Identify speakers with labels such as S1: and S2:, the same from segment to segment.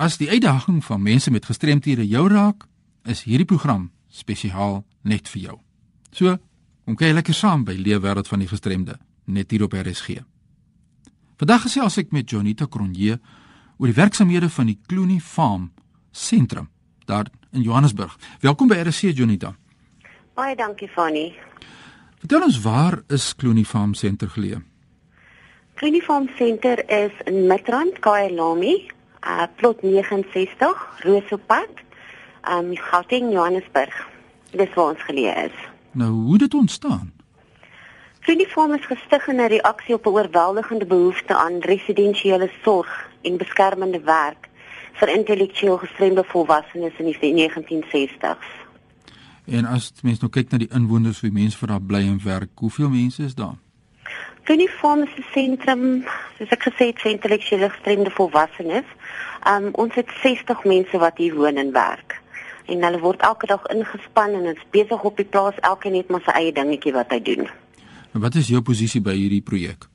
S1: As die uitdaging van mense met gestremthede jou raak, is hierdie program spesiaal net vir jou. So, kom kyk lekker saam by Leefwêreld van die Gestremde, net hier op RSG. Vandag gesels ek met Jonita Cronje oor die werksamehede van die Clooney Farm Sentrum daar in Johannesburg. Welkom by RSC Jonita.
S2: Baie dankie Fanny.
S1: Vertel ons waar is Clooney Farm Center geleë?
S2: Clooney Farm Center is in Midrand, Kailami, uh plot 69, Rosopad, um Gauteng, Johannesburg. Dis waar ons geleë is.
S1: Nou, hoe het dit ontstaan?
S2: Farm is gestig in 'n reaksie op 'n oorweldigende behoefte aan residensiële sorg en beskermende werk vir intellektueel gestremde volwassenes in die 1960s.
S1: En as mens nou kyk na die inwoners, hoe mense vir daar bly en werk, hoeveel mense is daar?
S2: Clooney Farm is 'n sentrum, soos ek gesê het, vir intellektueel gestremde volwassenes. Um ons het 60 mense wat hier woon en werk. En hulle word elke dag ingespan en is besig op die plaas, elkeen het maar sy eie dingetjie wat hy doen.
S1: En wat is jou posisie by hierdie projek?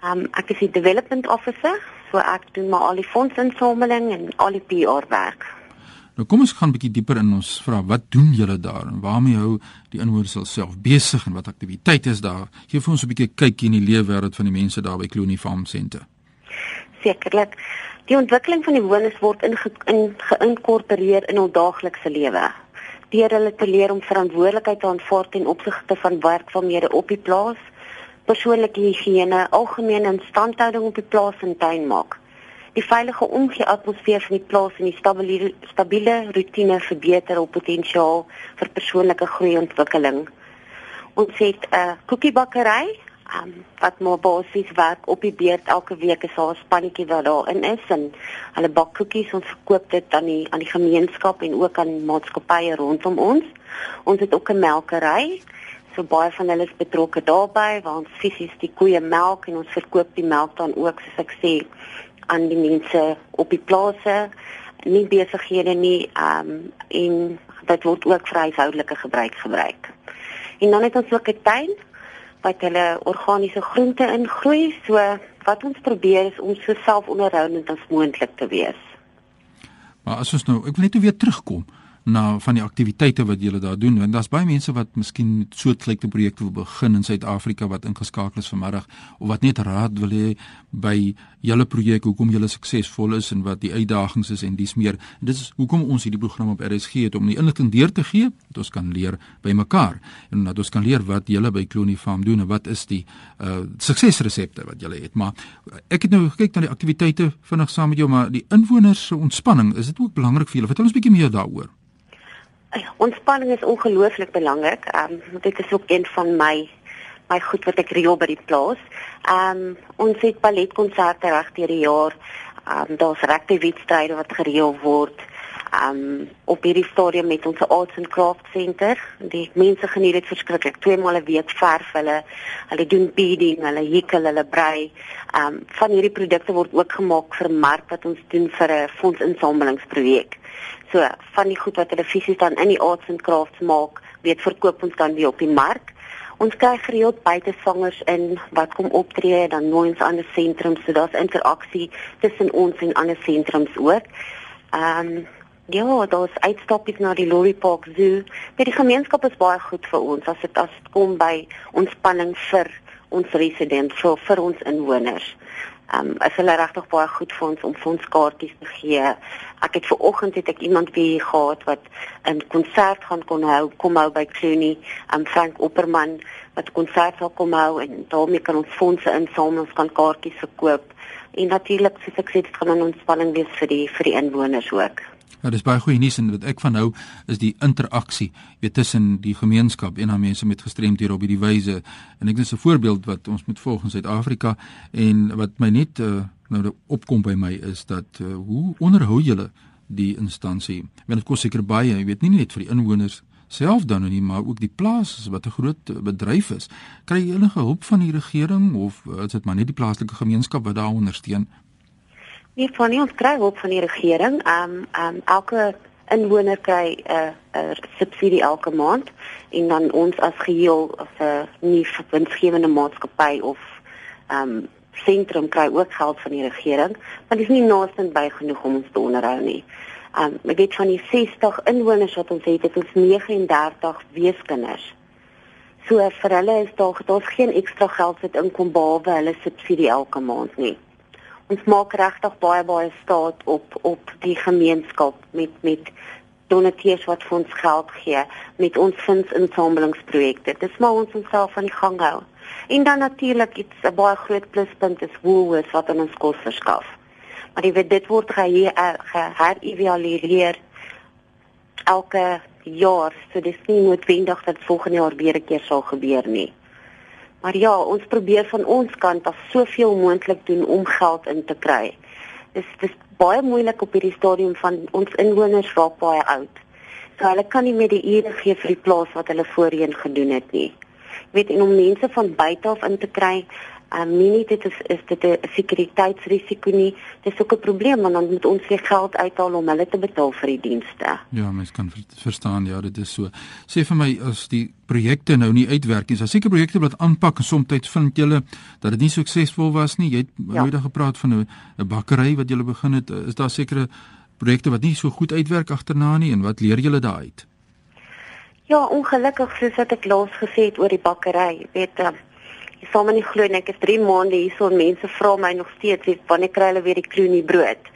S2: Um ek is die development officer, so ek doen maar al die fondsinsameling en al die PR werk.
S1: Nou kom ons gaan 'n bietjie dieper in ons vra wat doen julle daar en waarmee hou die inwoners self besig en wat aktiwiteite is daar? Gee vir ons 'n bietjie kykie in die leefwêreld van die mense daar by Clooney Farm Centre.
S2: Sekerlik. Die ontwikkeling van die wonings word geïnkorporeer in, in hul daaglikse lewe. Deur hulle te leer om verantwoordelikheid te aanvaar ten opsigte van werkvalmede op die plaas, persoonlike higiëne, algemene instandhouding op die plaas en tuin maak die veilige omgee atmosfeer van die plaas en die stabiele stabiele rotine verbeter op potensiaal vir persoonlike groei en ontwikkeling. Ons het 'n uh, koekiebakkery um, wat maar basies werk op die beurt elke week is daar 'n spannetjie wat daarin is en hulle bak koekies ons verkoop dit aan die aan die gemeenskap en ook aan maatskappye rondom ons. Ons het ook 'n melkery so baie van hulle is betrokke daarbey waar ons fisies die koeie melk en ons verkoop die melk dan ook soos ek sê aan die mense op die plase nie besighede nie ehm um, en dit word ook vir huishoudelike gebruik gebruik. En dan het ons ook 'n tuin wat hulle organiese groente ingroei. So wat ons probeer is om so selfonderhoudend as moontlik te wees.
S1: Maar as ons nou, ek wil net weer terugkom na van die aktiwiteite wat julle daar doen want daar's baie mense wat miskien soortgelyke projekte wil begin in Suid-Afrika wat ingeskakel is vanmiddag of wat net raad wil hê by julle projek hoekom julle suksesvol is en wat die uitdagings is en dis meer. En dit is hoekom ons hierdie program op RSG het om die inligting deur te gee dat ons kan leer by mekaar en dat ons kan leer wat julle by Clooney Farm doen en wat is die uh suksesresepte wat julle het. Maar ek het nou gekyk na die aktiwiteite vinnig saam met jou maar die inwoners se ontspanning is dit ook belangrik vir julle? Vertel ons bietjie meer daaroor
S2: Ontspanning is ongelooflik belangrik. Ehm um, dit is ook een van my my goed wat ek reël by die plaas. Ehm um, ons het balletkonserte reg deur die jaar. Ehm um, daar's rugby-wedstryde wat gereël word. Ehm um, op hierdie stadium met ons Arts and Crafts Center. Die mense geniet dit verskriklik. Twee maal 'n week verf hulle. Hulle doen beading, hulle hekel, hulle brei. Ehm um, van hierdie produkte word ook gemaak vir mark wat ons doen vir 'n fondsinsamelingsprojek. So van die goed wat hulle fisies dan in die arts and crafts maak, weet verkoop ons dan weer op die mark. Ons kry gereeld buitesangers in wat kom optree dan nooi ons aan 'n sentrum so daar's interaksie tussen ons en ander sentrums ook. Ehm um, ja, daar's uitstappies na die Lorry Park Zoo. Maar die gemeenskap is baie goed vir ons as dit as dit kom by ontspanning vir ons residente, vir, vir ons inwoners. Ehm um, is hulle regtig baie goed vir ons om vir ons kaartjies te gee. Ek het ver oggend het ek iemand hier gehad wat 'n konsert gaan kon hou, kom hou by Clooney, ehm um, Frank Opperman wat konsert sal kom hou en daarmee kan ons fondse insamel, ons kan kaartjies verkoop. En natuurlik soos ek sê, dit gaan 'n ontspanning wees vir die vir die inwoners ook.
S1: Ja, dis baie goeie nuus en wat ek van nou is die interaksie weet tussen die gemeenskap en dan mense met gestremdhede op hierdie wyse. En ek dis 'n voorbeeld wat ons moet volg in Suid-Afrika en wat my net uh, nou opkom by my is dat uh, hoe onderhou julle die instansie? Want dit kos seker baie, jy weet nie net vir die inwoners self dan nie, maar ook die plaas wat 'n groot bedryf is. Kry jy enige hulp van die regering of is dit maar net die plaaslike gemeenskap wat daar ondersteun?
S2: Nee, van nie ons kry hulp van die regering. Ehm um, ehm um, elke inwoner kry 'n uh, 'n uh, subsidie elke maand en dan ons as geheel as 'n nie winsgewende maatskappy of ehm um, sentrum kry ook geld van die regering, maar dit is nie naaste by genoeg om ons te onderhou nie. Um ek weet van die 60 inwoners wat ons het, het ons 39 weeskinders. So vir hulle is daar daar's geen ekstra geld wat inkom behalwe hulle subsidie elke maand nie. Ons maak regtig baie baie staat op op die gemeenskap met met donateurs wat vir ons geld gee met ons fondsinsamelingsprojekte. Dis maar ons onsself aan die gang hou. En dan natuurlik iets 'n baie groot pluspunt is Woolworths wat aan ons kos verskaf. Maar jy weet dit word geherevalueer elke jaar, so dis nie noodwendig dat volgende jaar weer 'n keer sal gebeur nie. Maar ja, ons probeer van ons kant af soveel moontlik doen om geld in te kry. Dis dis baie moeilik op hierdie stadium van ons inwoners raak baie oud. So hulle kan nie meer die ure gee vir die plaas wat hulle voorheen gedoen het nie weet en om mense van buite af in te kry Um, nie net dit is is dit 'n sekuriteitsrisiko nie. Dis ook 'n probleem want dan moet ons weer geld uithaal om hulle te betaal vir die dienste.
S1: Ja, mens kan verstaan ja, dit is so. Sê vir my as die projekte nou nie uitwerk nie, is daar seker projekte wat aanpak en soms vind julle dat dit nie suksesvol was nie. Jy het ja. nou gepraat van 'n 'n bakkery wat julle begin het. Is daar sekere projekte wat nie so goed uitwerk agterna nie en wat leer julle daaruit?
S2: Ja, ongelukkig soos wat ek laas gesê het oor die bakkery, weet jy, jy sal my nie glo nie, ek is 3 maande hier so en mense vra my nog steeds, weet, wanneer kry hulle weer die kloenie brood?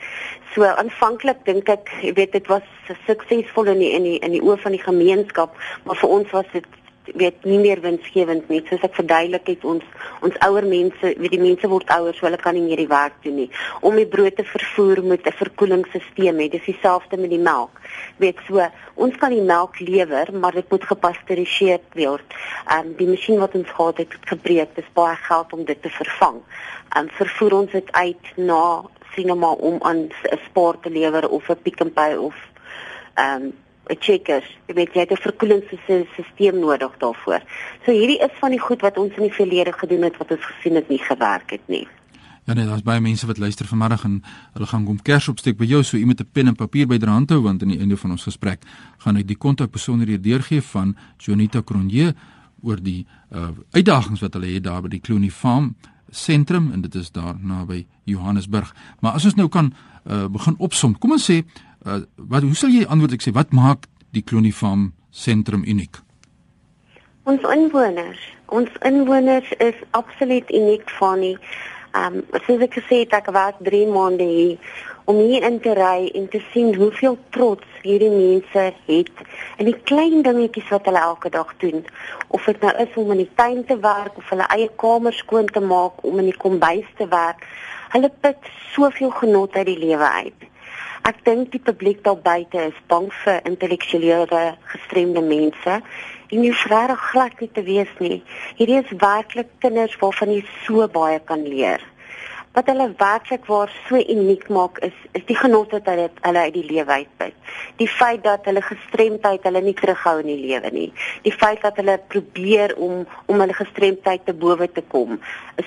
S2: So aanvanklik dink ek, jy weet, dit was suksesvol in die in die in die oë van die gemeenskap, maar vir ons was dit weet nie meer winsgewend nie. Soos ek verduidelik het ons ons ouer mense, weet die mense word ouer, so hulle kan nie meer die werk doen nie. Om die brood te vervoer met 'n verkoelingsstelsel hê. Dis dieselfde met die melk. Weet so, ons kan die melk lewer, maar dit moet gepasteuriseer word. Ehm um, die masjien wat ons gehad het, het gebreek. Dis baie geld om dit te vervang. Ehm um, vervoer ons dit uit na sinema om aan 'n spaar te lewer of 'n Pick n Pay of ehm um, checkers. Jy weet jy het 'n verkoelingsstelsel nodig daarvoor. So hierdie is van die goed wat ons in die verlede gedoen het wat ons gesien het nie gewerk het nie.
S1: Ja nee, daar's baie mense wat luister vanmiddag en hulle gaan kom kers opsteek by jou so iemand 'n pen en papier byderhand hou want aan die einde van ons gesprek gaan ek die kontakbesonderhede deurgee van Jonita Cronje oor die uh, uitdagings wat hulle het daar by die Clooney Farm sentrum en dit is daar naby Johannesburg. Maar as ons nou kan uh, begin opsom, kom ons sê Uh, wat hoe sal jy antwoord ek sê wat maak die Klonie Farm sentrum uniek?
S2: Ons inwoners, ons inwoners is absoluut uniek van nie. Ehm um, soos ek gesê het, ek was 3 maande hier om hier in te ry en te sien hoeveel trots hierdie mense het en die klein dingetjies wat hulle elke dag doen. Of dit nou is om in die tuin te werk of hulle eie kamer skoon te maak, om in die kombuis te werk. Hulle put soveel genot uit die lewe uit. Ek dink die publiek daar buite is bang vir intellektuele gestremde mense en nie regtig glad nie te wees nie. Hierdie is werklik kinders waarvan jy so baie kan leer. Wat hulle werklik waar so uniek maak is is die genot wat hulle hulle uit die lewe uitput. Die feit dat hulle gestremdheid hulle nie terughou in die lewe nie. Die feit dat hulle probeer om om hulle gestremdheid te bowe te kom.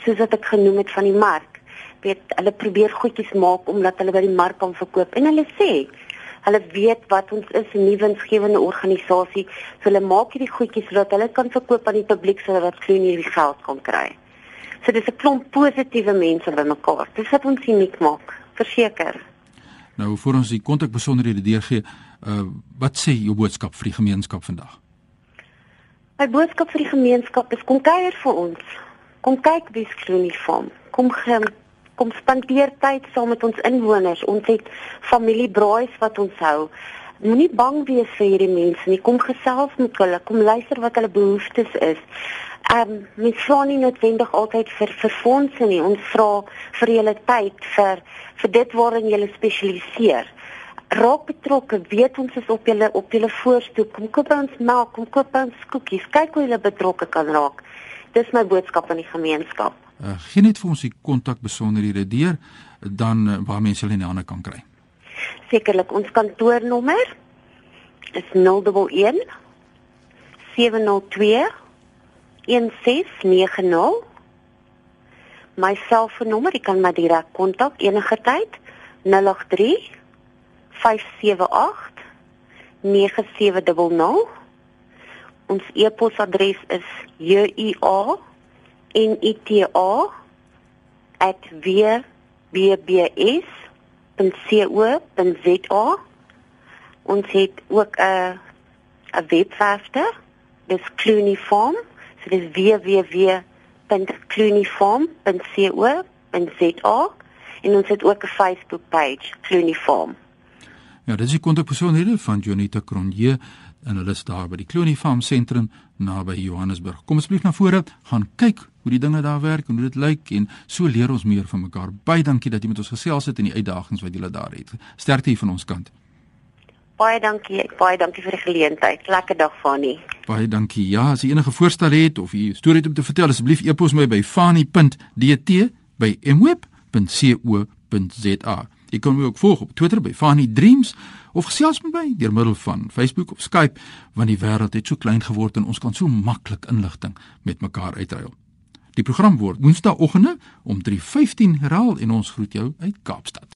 S2: Soos wat ek genoem het van die mark weet hulle probeer goedjies maak omdat hulle by die mark kan verkoop en hulle sê hulle weet wat ons is 'n nuwe winsgewende organisasie so hulle maak hierdie goedjies sodat hulle kan verkoop aan die publiek sodat hulle klein hierdie geld kan kry. So dis 'n klomp positiewe mense bymekaar. Dis wat ons uniek maak, verseker.
S1: Nou voor ons die kontak besonderhede deurgee, uh wat sê jou boodskap vir die gemeenskap vandag?
S2: My boodskap vir die gemeenskap is kom kuier vir ons. Kom kyk wie se klonie vorm. Kom gaan kom spandeer tyd saam met ons inwoners. Ons het familiebraais wat ons hou. Moenie bang wees vir hierdie mense nie. Kom gesels met hulle, kom luister wat hulle behoeftes is. Ehm um, mens vra nie noodwendig altyd vir vir fondse nie. Ons vra vir julle tyd vir vir dit waarin jy spesialiseer. Raak betrokke, weet ons is op julle op julle voorstoep. Kom koop ons melk, kom koop ons koekies. Kyk hoe julle betrokke kan raak. Dis my boodskap aan die gemeenskap.
S1: Uh, gee net vir ons die kontak besonderhede deur dan uh, waar mense hulle in die hande kan kry.
S2: Sekerlik ons kantoornommer is 011 702 1690. My selfoonnommer, jy kan my direk kontak enige tyd 083 578 9700. Ons e-posadres is juia nita www.cbbs.co.za. Ons het ook 'n 'n webwerf, dis Clooney Farm. So dis www.clooneyfarm.co.za en ons het ook 'n Facebook page, Clooney Farm.
S1: Ja, dis die kontakpersoonlede van Jonita Cronje en hulle is daar by die Clooney Farm sentrum naby Johannesburg. Kom asseblief na vore, gaan kyk hoe die dinge daar werk en hoe dit lyk en so leer ons meer van mekaar. Baie dankie dat jy met ons gesels het en die uitdagings wat jy daar het. Sterkte hier van ons kant.
S2: Baie dankie. Baie dankie vir die geleentheid. Lekker dag Fani.
S1: Baie dankie. Ja, as jy enige voorstel het of 'n storie het om te vertel, asseblief e-pos my by fani.dt by mweb.co.za. Jy kan my ook volg op Twitter by Fani Dreams of gesels met my deur middel van Facebook of Skype want die wêreld het so klein geword en ons kan so maklik inligting met mekaar uitruil. Die program word Woensdaagoggende om 3:15 herhaal en ons groet jou uit Kaapstad.